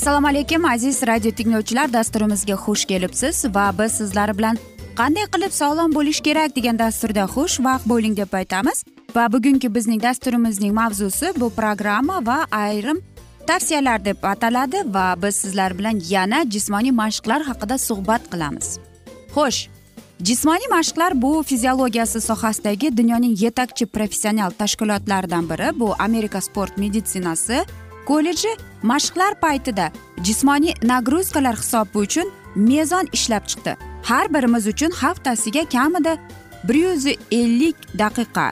assalomu alaykum aziz radio tinglovchilar. Dasturimizga xush kelibsiz va biz sizlar bilan qanday qilib sog'lom bo'lish kerak degan dasturda xush vaqt bo'ling deb aytamiz. Va bugungi bizning dasturimizning mavzusi bu programma va ayrim tavsiyalar deb ataladi va biz sizlar bilan yana jismoniy mashqlar haqida suhbat qilamiz. Xo'sh jismoniy mashqlar bu fiziologiyasi sohasidagi dunyoning yetakchi professional tashkilotlaridan biri. Bu amerika sport meditsinasi kolleji mashqlar paytida jismoniy nagruzkalar hisobi uchun mezon ishlab chiqdi. Har birimiz uchun haftasiga kamida bir yuz ellik daqiqa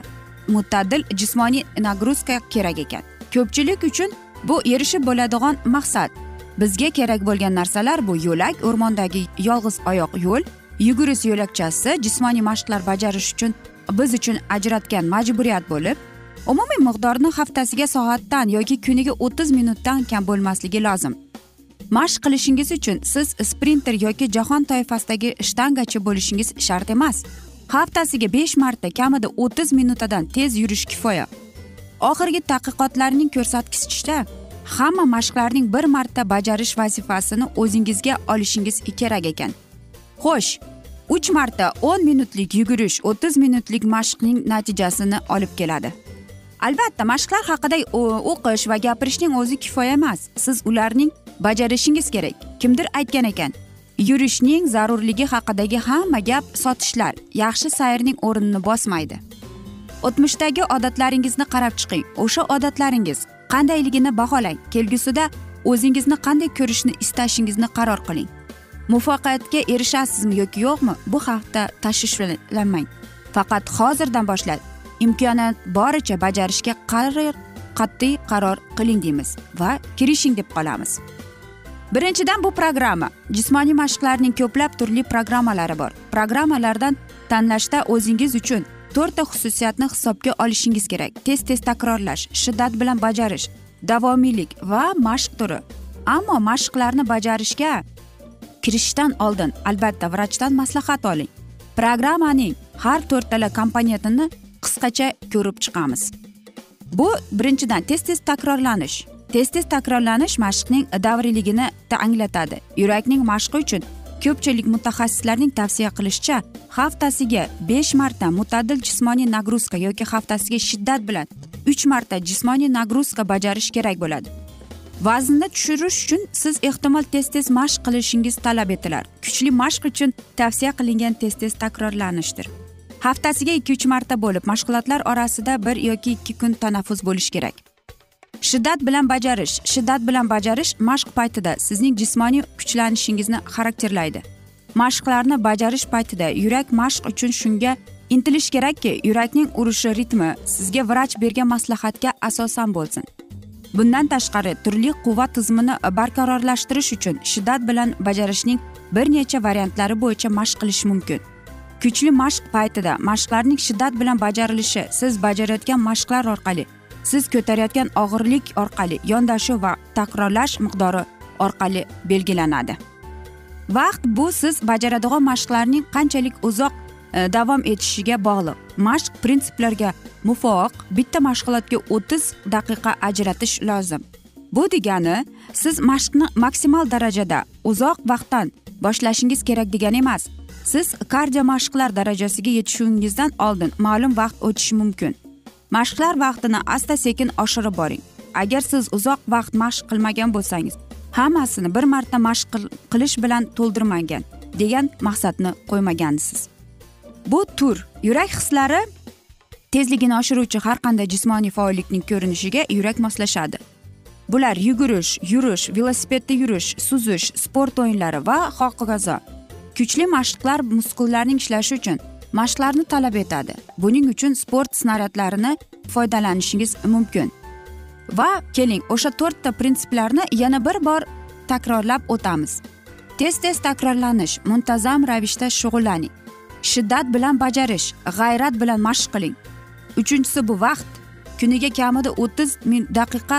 mo'tadil jismoniy nagruzka kerak ekan. Ko'pchilik uchun bu erishib bo'ladigan maqsad. Bizga kerak bo'lgan narsalar bu yo'lak o'rmondagi yolg'iz oyoq yo'l yugurish yo'lakchasi jismoniy mashqlar bajarish uchun biz uchun ajratgan majburiyat bo'lib umumiy miqdorni haftasiga soatdan yoki kuniga o'ttiz minutdan kam bo'lmasligi lozim. Mashq qilishingiz uchun siz sprinter yoki jahon toifasidagi shtangachi bo'lishingiz shart emas. Haftasiga besh marta kamida o'ttiz minutadan tez yurish kifoya. Oxirgi tadqiqotlarning ko'rsatkichishicha hamma mashqlarning bir marta bajarish vazifasini o'zingizga olishingiz kerak ekan. Xo'sh uch marta o'n minutlik yugurish o'ttiz minutlik mashqning natijasini olib keladi. Albatta mashqlar haqida e, o'qish va gapirishning o'zi kifoya emas. Siz ularning bajarishingiz kerak. Kimdir aytgan ekan yurishning zarurligi haqidagi hamma gap sotishlar. Yaxshi sayrning o'rnini bosmaydi. O'tmishdagi odatlaringizni qarab chiqing. O'sha odatlaringiz qandayligini baholang. Kelgusida o'zingizni qanday ko'rishni istashingizni qaror qiling. Muvaffaqiyatga erishasizmi yoki yo'qmi? Bu haqda tashvishlanmang. Faqat hozirdan boshlab imkoniyat boricha bajarishga qaror qat'iy qaror qiling deymiz va kirishing deb qolamiz. Birinchidan bu programma. Jismoniy mashqlarning ko'plab turli programmalari bor. Programmalardan tanlashda o'zingiz uchun to'rtta xususiyatni hisobga olishingiz kerak. Tez tez takrorlash shiddat bilan bajarish davomiylik va mashq turi. Ammo mashqlarni bajarishga kirishishdan oldin albatta vrachdan maslahat oling. Programmaning har to'rttala komponentini qisqacha ko'rib chiqamiz. Bu birinchidan tez tez takrorlanish. Tez tez takrorlanish mashqning davriyligini anglatadi yurakning mashqi uchun ko'pchilik mutaxassislarning tavsiya qilishicha haftasiga besh marta mutadil jismoniy nagruzka yoki haftasiga shiddat bilan uch marta jismoniy nagruzka bajarish kerak bo'ladi. Vaznni tushirish uchun siz ehtimol tez tez mashq qilishingiz talab etilar. Kuchli mashq uchun tavsiya qilingan tez tez takrorlanishdir. Haftasiga ikki uch marta bo'lib mashg'ulotlar orasida bir yoki ikki kun tanaffus bo'lishi kerak. Shiddat bilan bajarish shiddat bilan bajarish mashq paytida sizning jismoniy kuchlanishingizni xarakterlaydi. Mashqlarni bajarish paytida yurak mashq uchun shunga intilish kerakki yurakning urishi ritmi sizga vrach bergan maslahatga asosan bo'lsin. Bundan tashqari turli quvvat tizimini barqarorlashtirish uchun shiddat bilan bajarishning bir necha variantlari bo'yicha mashq qilish mumkin. Kuchli mashq paytida mashqlarning shiddat bilan bajarilishi siz bajarayotgan mashqlar orqali siz ko'tarayotgan og'irlik orqali yondashuv va takrorlash miqdori orqali belgilanadi. Vaqt bu siz bajaradigan mashqlarning qanchalik uzoq e, davom etishiga bog'liq. Mashq prinsiplariga muvofiq bitta mashg'ulotga o'ttiz daqiqa ajratish lozim. Bu degani siz mashqni maksimal darajada uzoq vaqtdan boshlashingiz kerak degani emas siz kardio mashqlar darajasiga yetishingizdan oldin ma'lum vaqt o'tishi mumkin. Mashqlar vaqtini asta sekin oshirib boring. Agar siz uzoq vaqt mashq qilmagan bo'lsangiz hammasini bir marta mashq qilish bilan to'ldirmagan degan maqsadni qo'ymagansiz. Bu tur yurak hislari tezligini oshiruvchi har qanday jismoniy faollikning ko'rinishiga yurak moslashadi. Bular yugurish yurish velosipedda yurish suzish sport o'yinlari va hokazo kuchli mashqlar muskullarning ishlashi uchun mashqlarni talab etadi. Buning uchun sport snaryadlarini foydalanishingiz mumkin. Va keling o'sha to'rtta prinsiplarni yana bir bor takrorlab o'tamiz. Tez tez takrorlanish muntazam ravishda shug'ullaning. Shiddat bilan bajarish g'ayrat bilan mashq qiling. Uchinchisi bu vaqt kuniga kamida o'ttiz daqiqa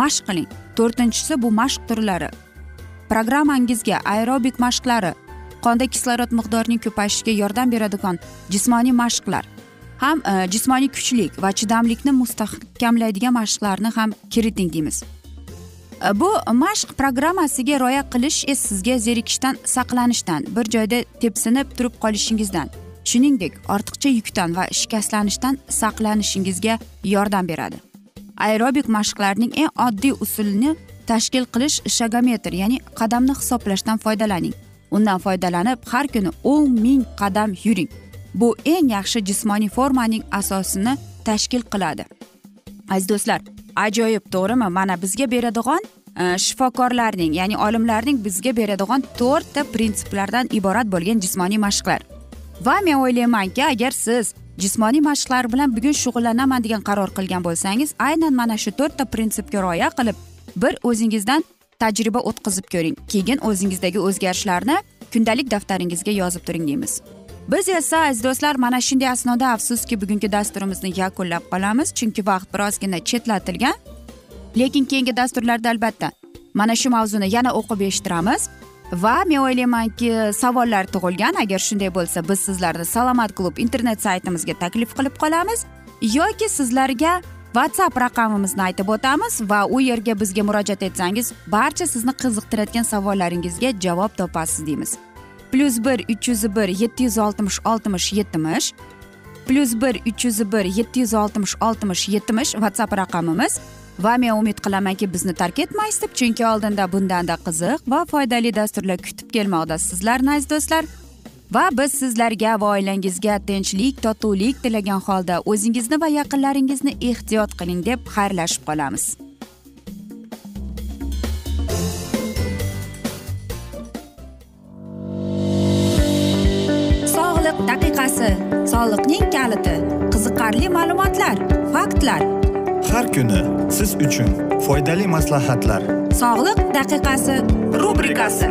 mashq qiling. To'rtinchisi bu mashq turlari. Programmangizga aerobik mashqlari qonda kislorod miqdorining ko'payishiga yordam beradigan jismoniy mashqlar ham e, jismoniy kuchlik va chidamlikni mustahkamlaydigan mashqlarni ham kiriting deymiz. E, bu mashq programmasiga rioya qilish esa sizga zerikishdan saqlanishdan bir joyda tepsinib turib qolishingizdan shuningdek ortiqcha yukdan va shikastlanishdan saqlanishingizga yordam beradi. Aerobik mashqlarning eng oddiy usulini tashkil qilish shagometr ya'ni qadamni hisoblashdan foydalaning. Undan foydalanib har kuni o'n ming qadam yuring. Bu eng yaxshi jismoniy formaning asosini tashkil qiladi. Aziz do'stlar ajoyib to'g'rimi? Mana bizga beradigan e, shifokorlarning ya'ni olimlarning bizga beradigan to'rtta prinsiplardan iborat bo'lgan jismoniy mashqlar. Va men o'ylaymanki agar siz jismoniy mashqlar bilan bugun shug'ullanaman degan qaror qilgan bo'lsangiz aynan mana shu to'rtta prinsipga rioya qilib bir o'zingizdan tajriba o'tkazib ko'ring. Keyin o'zingizdagi o'zgarishlarni kundalik daftaringizga yozib turing deymiz. Biz esa aziz do'stlar mana shunday asnoda afsuski bugungi dasturimizni yakunlab qolamiz. Chunki vaqt birozgina chetlatilgan. Lekin keyingi dasturlarda albatta mana shu mavzuni yana o'qib eshittiramiz. Va men o'ylaymanki savollar tug'ilgan. Agar shunday bo'lsa biz sizlarni salomat klub internet saytimizga taklif qilib qolamiz. Yoki sizlarga whatsapp raqamimizni aytib o'tamiz va u yerga bizga murojaat etsangiz barcha sizni qiziqtirayotgan savollaringizga javob topasiz deymiz. Plyus bir uch yuz bir yetti yuz oltmish oltmish yetmish plyus bir uch yuz bir yetti yuz oltmish oltmish yetmish whatsapp raqamimiz. Va men umid qilamanki bizni tark etmaysiz deb chunki oldinda bundanda qiziq va foydali dasturlar kutib kelmoqda sizlarni aziz do'stlar. Va biz sizlarga va oilangizga tinchlik totuvlik tilagan holda o'zingizni va yaqinlaringizni ehtiyot qiling deb xayrlashib qolamiz. Sog'liq daqiqasi soliqning kaliti qiziqarli ma'lumotlar faktlar. Har kuni siz uchun foydali maslahatlar. Sog'liq daqiqasi rubrikasi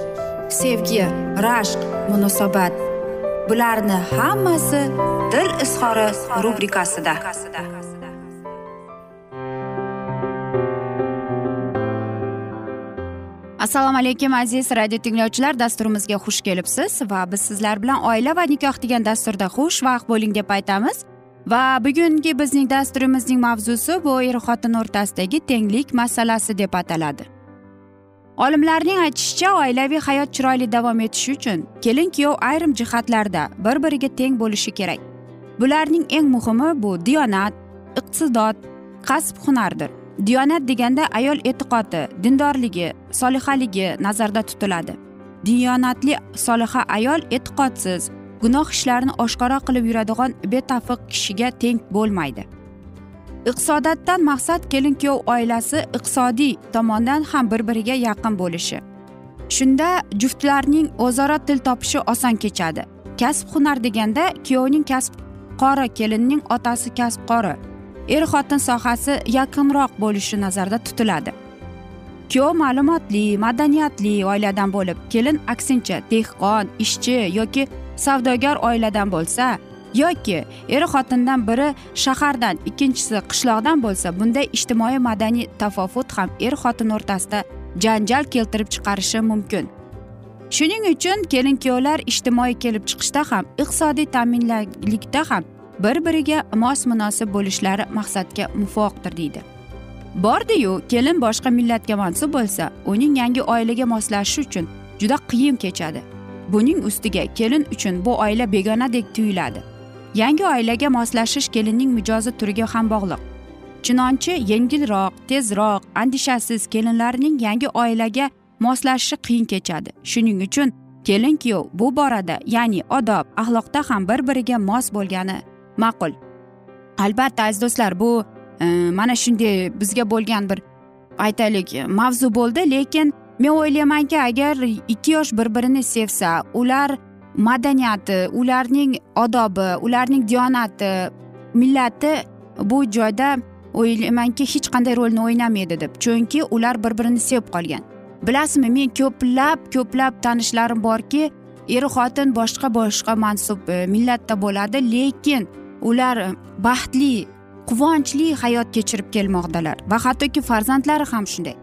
sevgi rashq munosabat. Bularni hammasi dil izhori rubrikasida. Assalomu alaykum aziz radio tinglovchilar. Dasturimizga xush kelibsiz va biz sizlar bilan oila va nikoh degan dasturda xushvaqt bo'ling deb aytamiz. Va bugungi bizning dasturimizning mavzusi bu er xotin o'rtasidagi tenglik masalasi deb ataladi. Olimlarning aytishicha oilaviy hayot chiroyli davom etishi uchun kelin kuyov ayrim jihatlarda bir biriga teng bo'lishi kerak. Bularning eng muhimi bu diyonat iqtisodot kasb hunardir. Diyonat deganda ayol e'tiqodi dindorligi solihaligi nazarda tutiladi. Diyonatli soliha ayol e'tiqodsiz gunoh ishlarini oshkora qilib yuradigan betafiq kishiga teng bo'lmaydi. Iqtisodiyotdan maqsad kelin kuyov oilasi iqtisodiy tomondan ham bir biriga yaqin bo'lishi. Shunda juftlarning o'zaro til topishi oson kechadi. Kasb hunar deganda kuyovning kasb qori kelinning otasi kasb qori er xotin sohasi yaqinroq bo'lishi nazarda tutiladi. Kuyov ma'lumotli madaniyatli oiladan bo'lib kelin aksincha dehqon ishchi yoki savdogar oiladan bo'lsa yoki er xotindan biri shahardan ikkinchisi qishloqdan bo'lsa bunday ijtimoiy madaniy tafovut ham er xotin o'rtasida janjal keltirib chiqarishi mumkin. Shuning uchun kelin kuyovlar ijtimoiy kelib chiqishda ham iqtisodiy ta'minlanlikda ham bir biriga mos munosib bo'lishlari maqsadga muvofiqdir deydi. Bordiyu kelin boshqa millatga mansub bo'lsa uning yangi oilaga moslashishi uchun juda qiyin kechadi. Buning ustiga kelin uchun bu oila begonadek tuyuladi. Yangi oilaga moslashish kelinning mijozi turiga ham bog'liq. Chinonchi yengilroq tezroq andishasiz kelinlarning yangi oilaga moslashishi qiyin kechadi. Shuning uchun kelin kuyov bu borada ya'ni odob axloqda ham bir biriga mos bo'lgani ma'qul. Albatta aziz do'stlar bu e, mana shunday bizga bo'lgan bir aytaylik mavzu bo'ldi lekin men o'ylaymanki agar ikki yosh bir birini sevsa ular madaniyati ularning odobi ularning diyonati millati bu joyda o'ylaymanki hech qanday rolni o'ynamaydi deb. Chunki ular bir birini sevib qolgan. Bilasizmi men ko'plab ko'plab tanishlarim borki er xotin boshqa boshqa mansub e, millatda bo'ladi lekin ular e, baxtli quvonchli hayot kechirib kelmoqdalar. Va hattoki farzandlari ham shunday.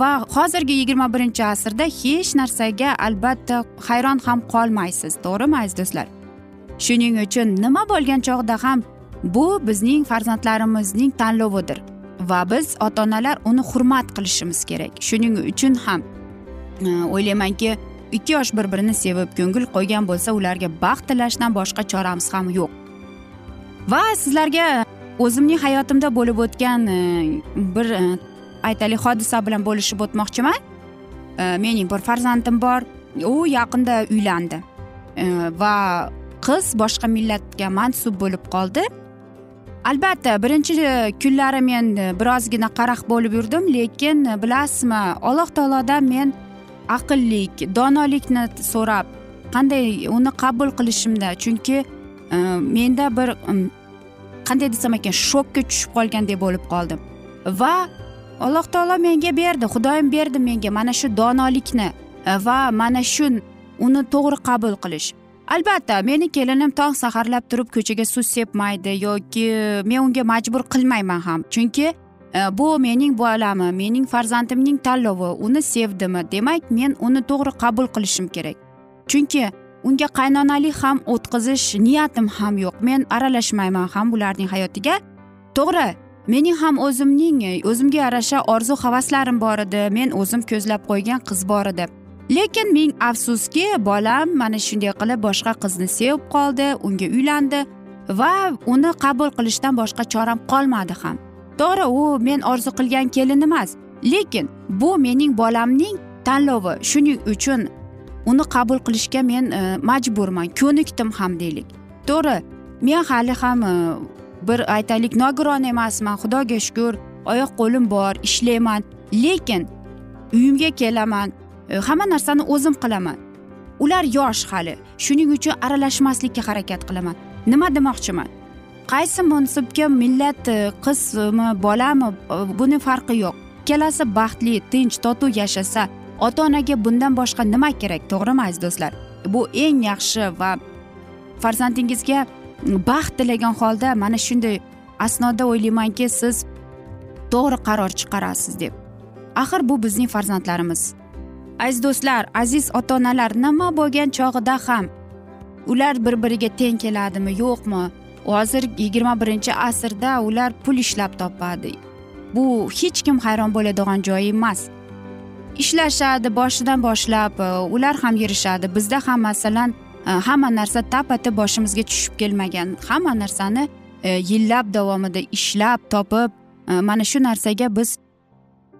Va hozirgi yigirma birinchi asrda hech narsaga albatta hayron ham qolmaysiz to'g'rimi aziz do'stlar shuning uchun nima bo'lgan chog'da ham bu bizning farzandlarimizning tanlovidir va biz ota onalar uni hurmat qilishimiz kerak shuning uchun ham o'ylaymanki ikki yosh bir birini sevib ko'ngil qo'ygan bo'lsa ularga baxt tilashdan boshqa choramiz ham yo'q. Va sizlarga o'zimning hayotimda bo'lib o'tgan э, bir э, aytaylik hodisa bilan bo'lishib o'tmoqchiman. E, mening bir farzandim bor. U yaqinda uylandi. E, va qiz boshqa millatga mansub bo'lib qoldi. Albatta birinchi kunlari men birozgina qaraq bo'lib yurdim lekin bilasizmi alloh taolodan men aqllik donolikni so'rab qanday uni qabul qilishimda chunki e, menda bir qanday desam ekan shokka tushib qolgandek bo'lib qoldim. Va alloh taolo menga berdi xudoyim berdi menga mana shu donolikni e, va mana shu uni to'g'ri qabul qilish. Albatta meni kelinim tong saharlab turib ko'chaga suv sepmaydi yoki men unga majbur qilmayman ham. Chunki e, bu mening bolami mening farzandimning tanlovi uni sevdimi? Demak men uni to'g'ri qabul qilishim kerak. Chunki unga qaynonalik ham o'tkazish niyatim ham yo'q. Men aralashmayman ham ularning hayotiga. To'g'ri mening ham o'zimning o'zimga yarasha orzu havaslarim bor edi. Men o'zim ko'zlab qo'ygan qiz bor edi. Lekin ming afsuski bolam mana shunday qilib boshqa qizni sevib qoldi unga uylandi va uni qabul qilishdan boshqa choram qolmadi ham. To'g'ri u men orzu qilgan kelin emas lekin bu mening bolamning tanlovi. Shuning uchun uni qabul qilishga men e, majburman ko'nikdim ham deylik. To'g'ri men hali ham e, bir aytaylik nogiron emasman xudoga shukur oyoq qo'lim bor ishlayman. Lekin uyimga kelaman e, hamma narsani o'zim qilaman. Ular yosh hali shuning uchun aralashmaslikka harakat qilaman. Nima demoqchiman? Qaysi mansubga millat e, qizmi bolami e, buni farqi yo'q. Ikkalasi baxtli tinch totuv yashasa ota onaga bundan boshqa nima kerak to'g'rimi aziz do'stlar? Bu eng yaxshi va farzandingizga baxt tilagan holda mana shunday asnoda o'ylaymanki siz to'g'ri qaror chiqarasiz deb. Axir bu bizning farzandlarimiz. Aziz do'stlar aziz ota onalar nima bo'lgan chog'ida ham ular bir biriga teng keladimi yo'qmi? Hozir yigirma birinchi asrda ular pul ishlab topadi. Bu hech kim hayron bo'ladigan joyi emas. Ishlashadi boshidan boshlab ular ham yurishadi. Bizda ham masalan Э, hamma narsa tapati boshimizga tushib kelmagan. Hamma narsani e, yillab davomida ishlab topib e, mana shu narsaga biz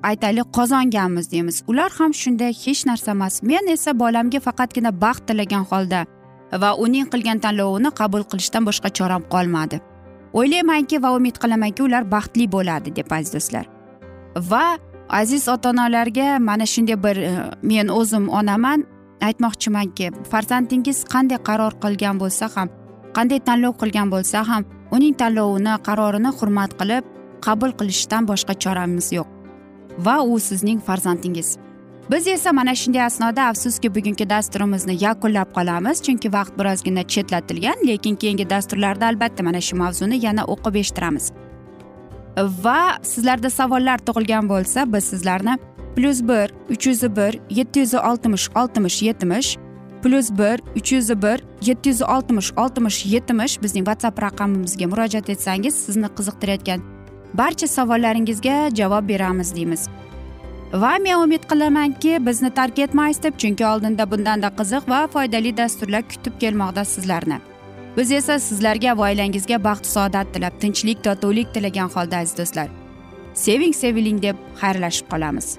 aytaylik qozonganmiz deymiz. Ular ham shunday hech narsa emas. Men esa bolamga faqatgina baxt tilagan holda va uning qilgan tanlovini qabul qilishdan boshqa choram qolmadi. O'ylaymanki va umid qilamanki ular baxtli bo'ladi deb aziz do'stlar va aziz ota onalarga mana shunday bir e, men o'zim onaman. Aytmoqchimanki farzandingiz qanday qaror qilgan bo'lsa ham qanday tanlov qilgan bo'lsa ham uning tanlovini qarorini hurmat qilib qabul qilishdan boshqa choramiz yo'q. Va u sizning farzandingiz. Biz esa mana shunday asnoda afsuski bugungi dasturimizni yakunlab qolamiz chunki vaqt birozgina chetlatilgan lekin keyingi dasturlarda albatta mana shu mavzuni yana o'qib eshittiramiz. Va sizlarda savollar tug'ilgan bo'lsa biz sizlarni plyus bir uch yuz bir yetti yuz oltmish oltmish yetmish plyus bir uch yuz bir yetti yuz oltmish oltmish yetmish bizning whatsapp raqamimizga murojaat etsangiz sizni qiziqtirayotgan barcha savollaringizga javob beramiz deymiz va men umid qilamanki bizni tark etmaysiz deb chunki oldinda bundanda qiziq va foydali dasturlar kutib kelmoqda sizlarni biz esa sizlarga va oilangizga baxt saodat tilab tinchlik totuvlik tilagan holda aziz do'stlar seving seviling deb xayrlashib qolamiz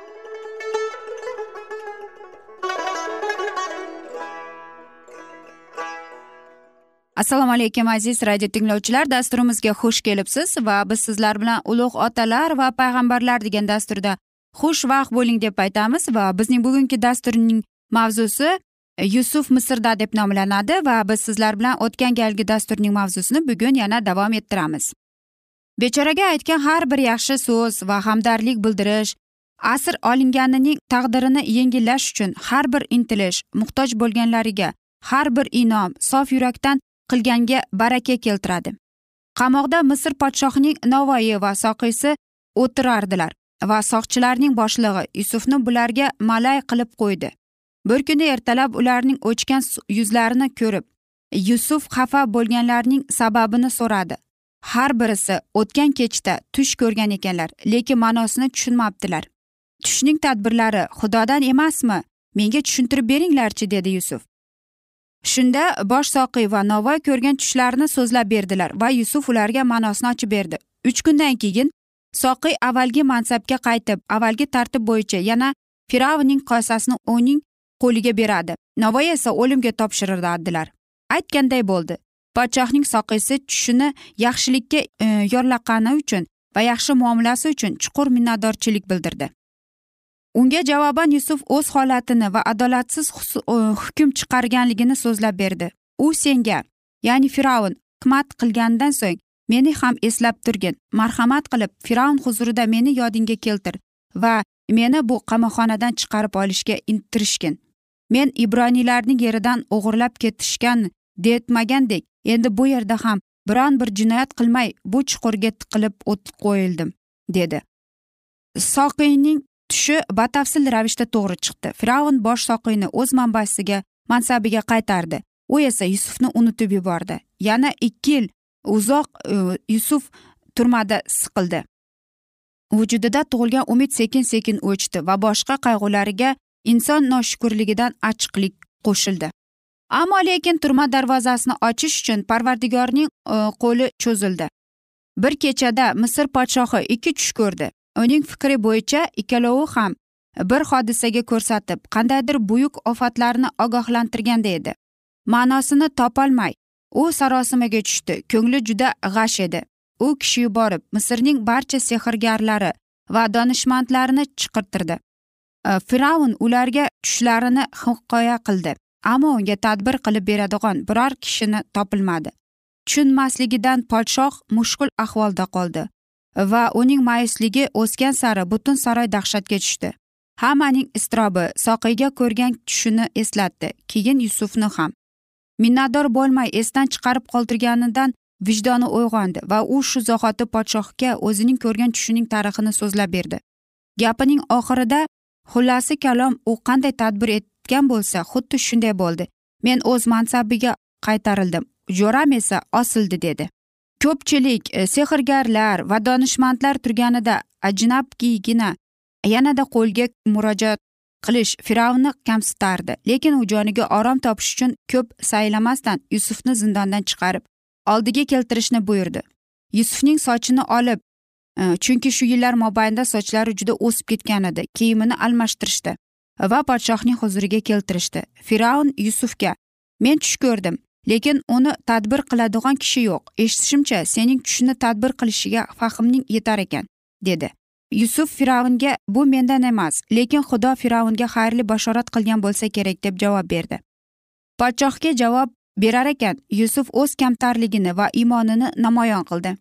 Assalomu alaykum aziz radio tinglovchilar. Dasturimizga xush kelibsiz va biz sizlar bilan ulug' otalar va payg'ambarlar degan dasturda xushvaqt bo'ling deb aytamiz va bizning bugungi dasturning mavzusi e, yusuf misrda deb nomlanadi va biz sizlar bilan o'tgan galgi dasturning mavzusini bugun yana davom ettiramiz. Bechoraga aytgan har bir yaxshi so'z va hamdardlik bildirish asr olinganining taqdirini yengillash uchun har bir intilish muhtoj bo'lganlariga har bir inom sof yurakdan qilganga baraka keltiradi. Qamoqda misr podshohining navoiy va soqiysi o'tirardilar va soqchilarning boshlig'i yusufni bularga malay qilib qo'ydi. Bir kuni ertalab ularning o'chgan yuzlarini ko'rib yusuf xafa bo'lganlarning sababini so'radi. Har birisi o'tgan kechda tush ko'rgan ekanlar lekin ma'nosini tushunmabdilar. Tushning tadbirlari xudodan emasmi? Menga tushuntirib beringlarchi dedi yusuf. Shunda bosh soqiy va novvoy ko'rgan tushlarini so'zlab berdilar va yusuf ularga ma'nosini ochib berdi. Uch kundan keyin soqiy avvalgi mansabga qaytib avvalgi tartib bo'yicha yana firavnning qosasini uning qo'liga beradi. Navoiy esa o'limga topshiriladilar aytganday bo'ldi podshohning soqiysi tushini yaxshilikka e, yorlaqani uchun va yaxshi muomalasi uchun chuqur minnatdorchilik bildirdi. Unga javoban yusuf o'z holatini va adolatsiz e, hukm chiqarganligini so'zlab berdi. U senga ya'ni fir'avn hikmat qilgandan so'ng meni ham eslab turgin. Marhamat qilib fir'avn huzurida meni yodingga keltir va meni bu qamoqxonadan chiqarib olishga intirishgin. Men ibroniylarning yeridan o'g'irlab ketishgan detmagandek endi bu yerda ham biron bir jinoyat qilmay bu chuqurga tiqilib o't qo'yildim dedi. Soqiyning tushi batafsil ravishda to'g'ri chiqdi. Fir'avn bosh soqiyni o'z manbasiga mansabiga qaytardi. U esa yusufni unutib yubordi. Yana ikki yil uzoq e, yusuf turmada siqildi. Vujudida tug'ilgan umid sekin sekin o'chdi va boshqa qayg'ulariga inson noshukurligidan achchiqlik qo'shildi. Ammo lekin turma darvozasini ochish uchun parvardigorning e, qo'li cho'zildi. Bir kechada misr podshohi ikki tush ko'rdi. Uning fikri bo'yicha ikkalovi ham bir hodisaga ko'rsatib qandaydir buyuk ofatlarni ogohlantirganda edi. Ma'nosini topolmay u sarosimaga tushdi ko'ngli juda g'ash edi. U kishi yuborib misrning barcha sehrgarlari va donishmandlarini chiqirtirdi. E, Fir'avn ularga tushlarini hikoya qildi ammo unga tadbir qilib beradigan biror kishini topilmadi. Tushunmasligidan podshoh mushkul ahvolda qoldi. Va uning mayisligi o'sgan sari butun saroy dahshatga tushdi. Hammaning iztirobi soqiyga ko'rgan tushini eslatdi keyin yusufni ham. Minnatdor bo'lmay esdan chiqarib qoldirganidan vijdoni uyg'ondi va u shu zahoti podshohga o'zining ko'rgan tushining tarixini so'zlab berdi. Gapining oxirida xullasi kalom u qanday tadbir etgan bo'lsa xuddi shunday bo'ldi. Men o'z mansabiga qaytarildim. Jo'ram esa osildi dedi. Ko'pchilik e, sehrgarlar va donishmandlar turganida ajnabgigina yanada qo'lga murojaat qilish fir'avnni kamsitardi. Lekin u joniga orom topish uchun ko'p saylamasdan yusufni zindondan chiqarib oldiga keltirishni buyurdi. Yusufning sochini olib e, chunki shu yillar mobaynida sochlari juda o'sib ketgan edi kiyimini almashtirishdi va podshohning huzuriga keltirishdi. Fir'avn yusufga men tush ko'rdim. Lekin uni tadbir qiladigan kishi yo'q. Eshitishimcha sening tushni tadbir qilishiga fahming yetar ekan dedi. Yusuf fir'avnga bu mendan emas lekin xudo fir'avnga xayrli bashorat qilgan bo'lsa kerak deb javob berdi. Podshohga javob berar ekan yusuf o'z kamtarligini va iymonini namoyon qildi.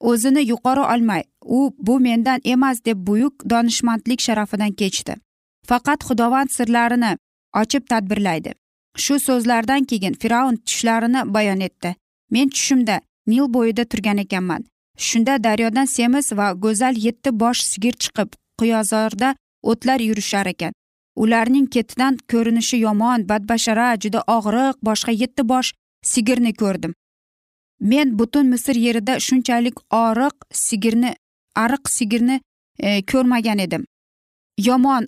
O'zini yuqori olmay u bu mendan emas deb buyuk donishmandlik sharafidan kechdi. Faqat xudovand sirlarini ochib tadbirlaydi. Shu so'zlardan keyin fir'avn tushlarini bayon etdi. Men tushimda nil bo'yida turgan ekanman. Shunda daryodan semiz va go'zal yetti bosh sigir chiqib quyozorda o'tlar yurishar ekan. Ularning ketidan ko'rinishi yomon badbashara juda og'riq boshqa yetti bosh sigirni ko'rdim. Men butun misr yerida shunchalik oriq sigirni ariq sigirni e, ko'rmagan edim. Yomon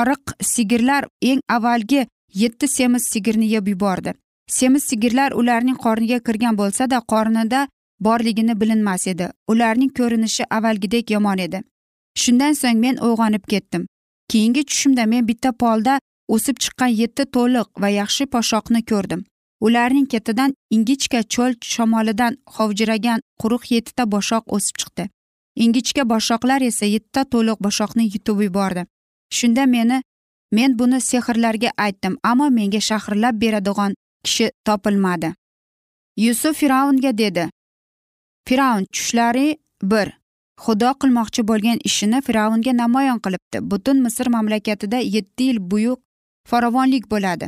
oriq sigirlar eng avvalgi yetti semiz sigirni yeb yubordi. Semiz sigirlar ularning qorniga kirgan bo'lsada qornida borligini bilinmas edi. Ularning ko'rinishi avvalgidek yomon edi. Shundan so'ng men uyg'onib ketdim. Keyingi tushimda men bitta polda o'sib chiqqan yetti to'liq va yaxshi poshoqni ko'rdim. Ularning ketidan ingichka cho'l shamolidan hovjiragan quruq yettita boshoq o'sib chiqdi. Ingichka boshoqlar esa yettita to'liq boshoqni yutib yubordi. Shunda meni men buni sehrlarga aytdim ammo menga shahrlab beradigan kishi topilmadi. Yusuf fir'avnga dedi fir'avn tushlari bir. Xudo qilmoqchi bo'lgan ishini fir'avnga namoyon qilibdi. Butun misr mamlakatida yetti yil buyuk farovonlik bo'ladi.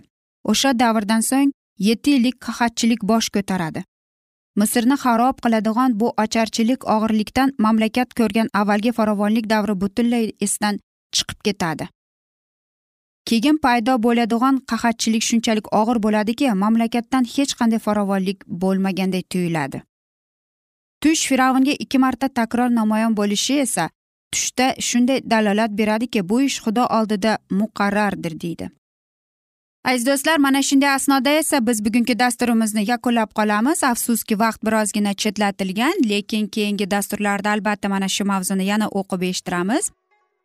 O'sha davrdan so'ng yetti yillik qahatchilik bosh ko'taradi. Misrni xarob qiladigan bu ocharchilik og'irlikdan mamlakat ko'rgan avvalgi farovonlik davri butunlay esdan chiqib ketadi. Keyin paydo bo'ladigan qahatchilik shunchalik og'ir bo'ladiki mamlakatdan hech qanday farovonlik bo'lmaganday tuyuladi. Tush fir'avnga ikki marta takror namoyon bo'lishi esa tushda shunday dalolat beradiki bu ish xudo oldida muqarrardir deydi. Aziz do'stlar mana shunday asnoda esa biz bugungi dasturimizni yakunlab qolamiz. Afsuski vaqt birozgina chetlatilgan lekin keyingi dasturlarda albatta mana shu mavzuni yana o'qib eshittiramiz.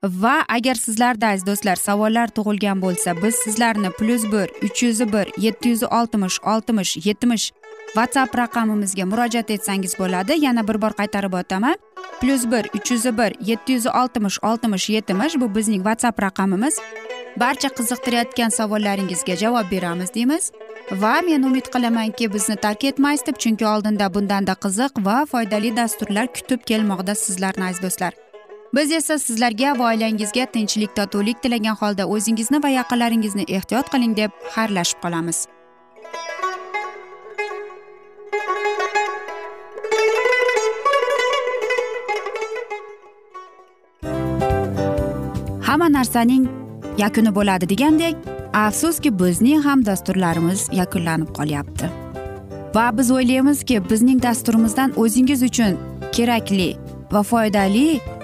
Va agar sizlarda aziz do'stlar savollar tug'ilgan bo'lsa biz sizlarni plyus bir uch yuz bir yetti yuz oltmish oltmish yetmish whatsapp raqamimizga murojaat etsangiz bo'ladi. Yana bir bor qaytarib o'taman. Plyus bir uch yuz bir yetti yuz oltmish oltmish yetmish bu bizning whatsapp raqamimiz. Barcha qiziqtirayotgan savollaringizga javob beramiz deymiz. Va men umid qilamanki bizni tark etmaysiz deb chunki oldinda bundanda qiziq va foydali dasturlar kutib kelmoqda sizlarni aziz do'stlar. Biz esa sizlarga va oilangizga tinchlik totuvlik tilagan holda o'zingizni va yaqinlaringizni ehtiyot qiling deb xayrlashib qolamiz. Hamma narsaning yakuni bo'ladi degandek afsuski bizning ham dasturlarimiz yakunlanib qolyapti. Va biz o'ylaymizki bizning dasturimizdan o'zingiz uchun kerakli va foydali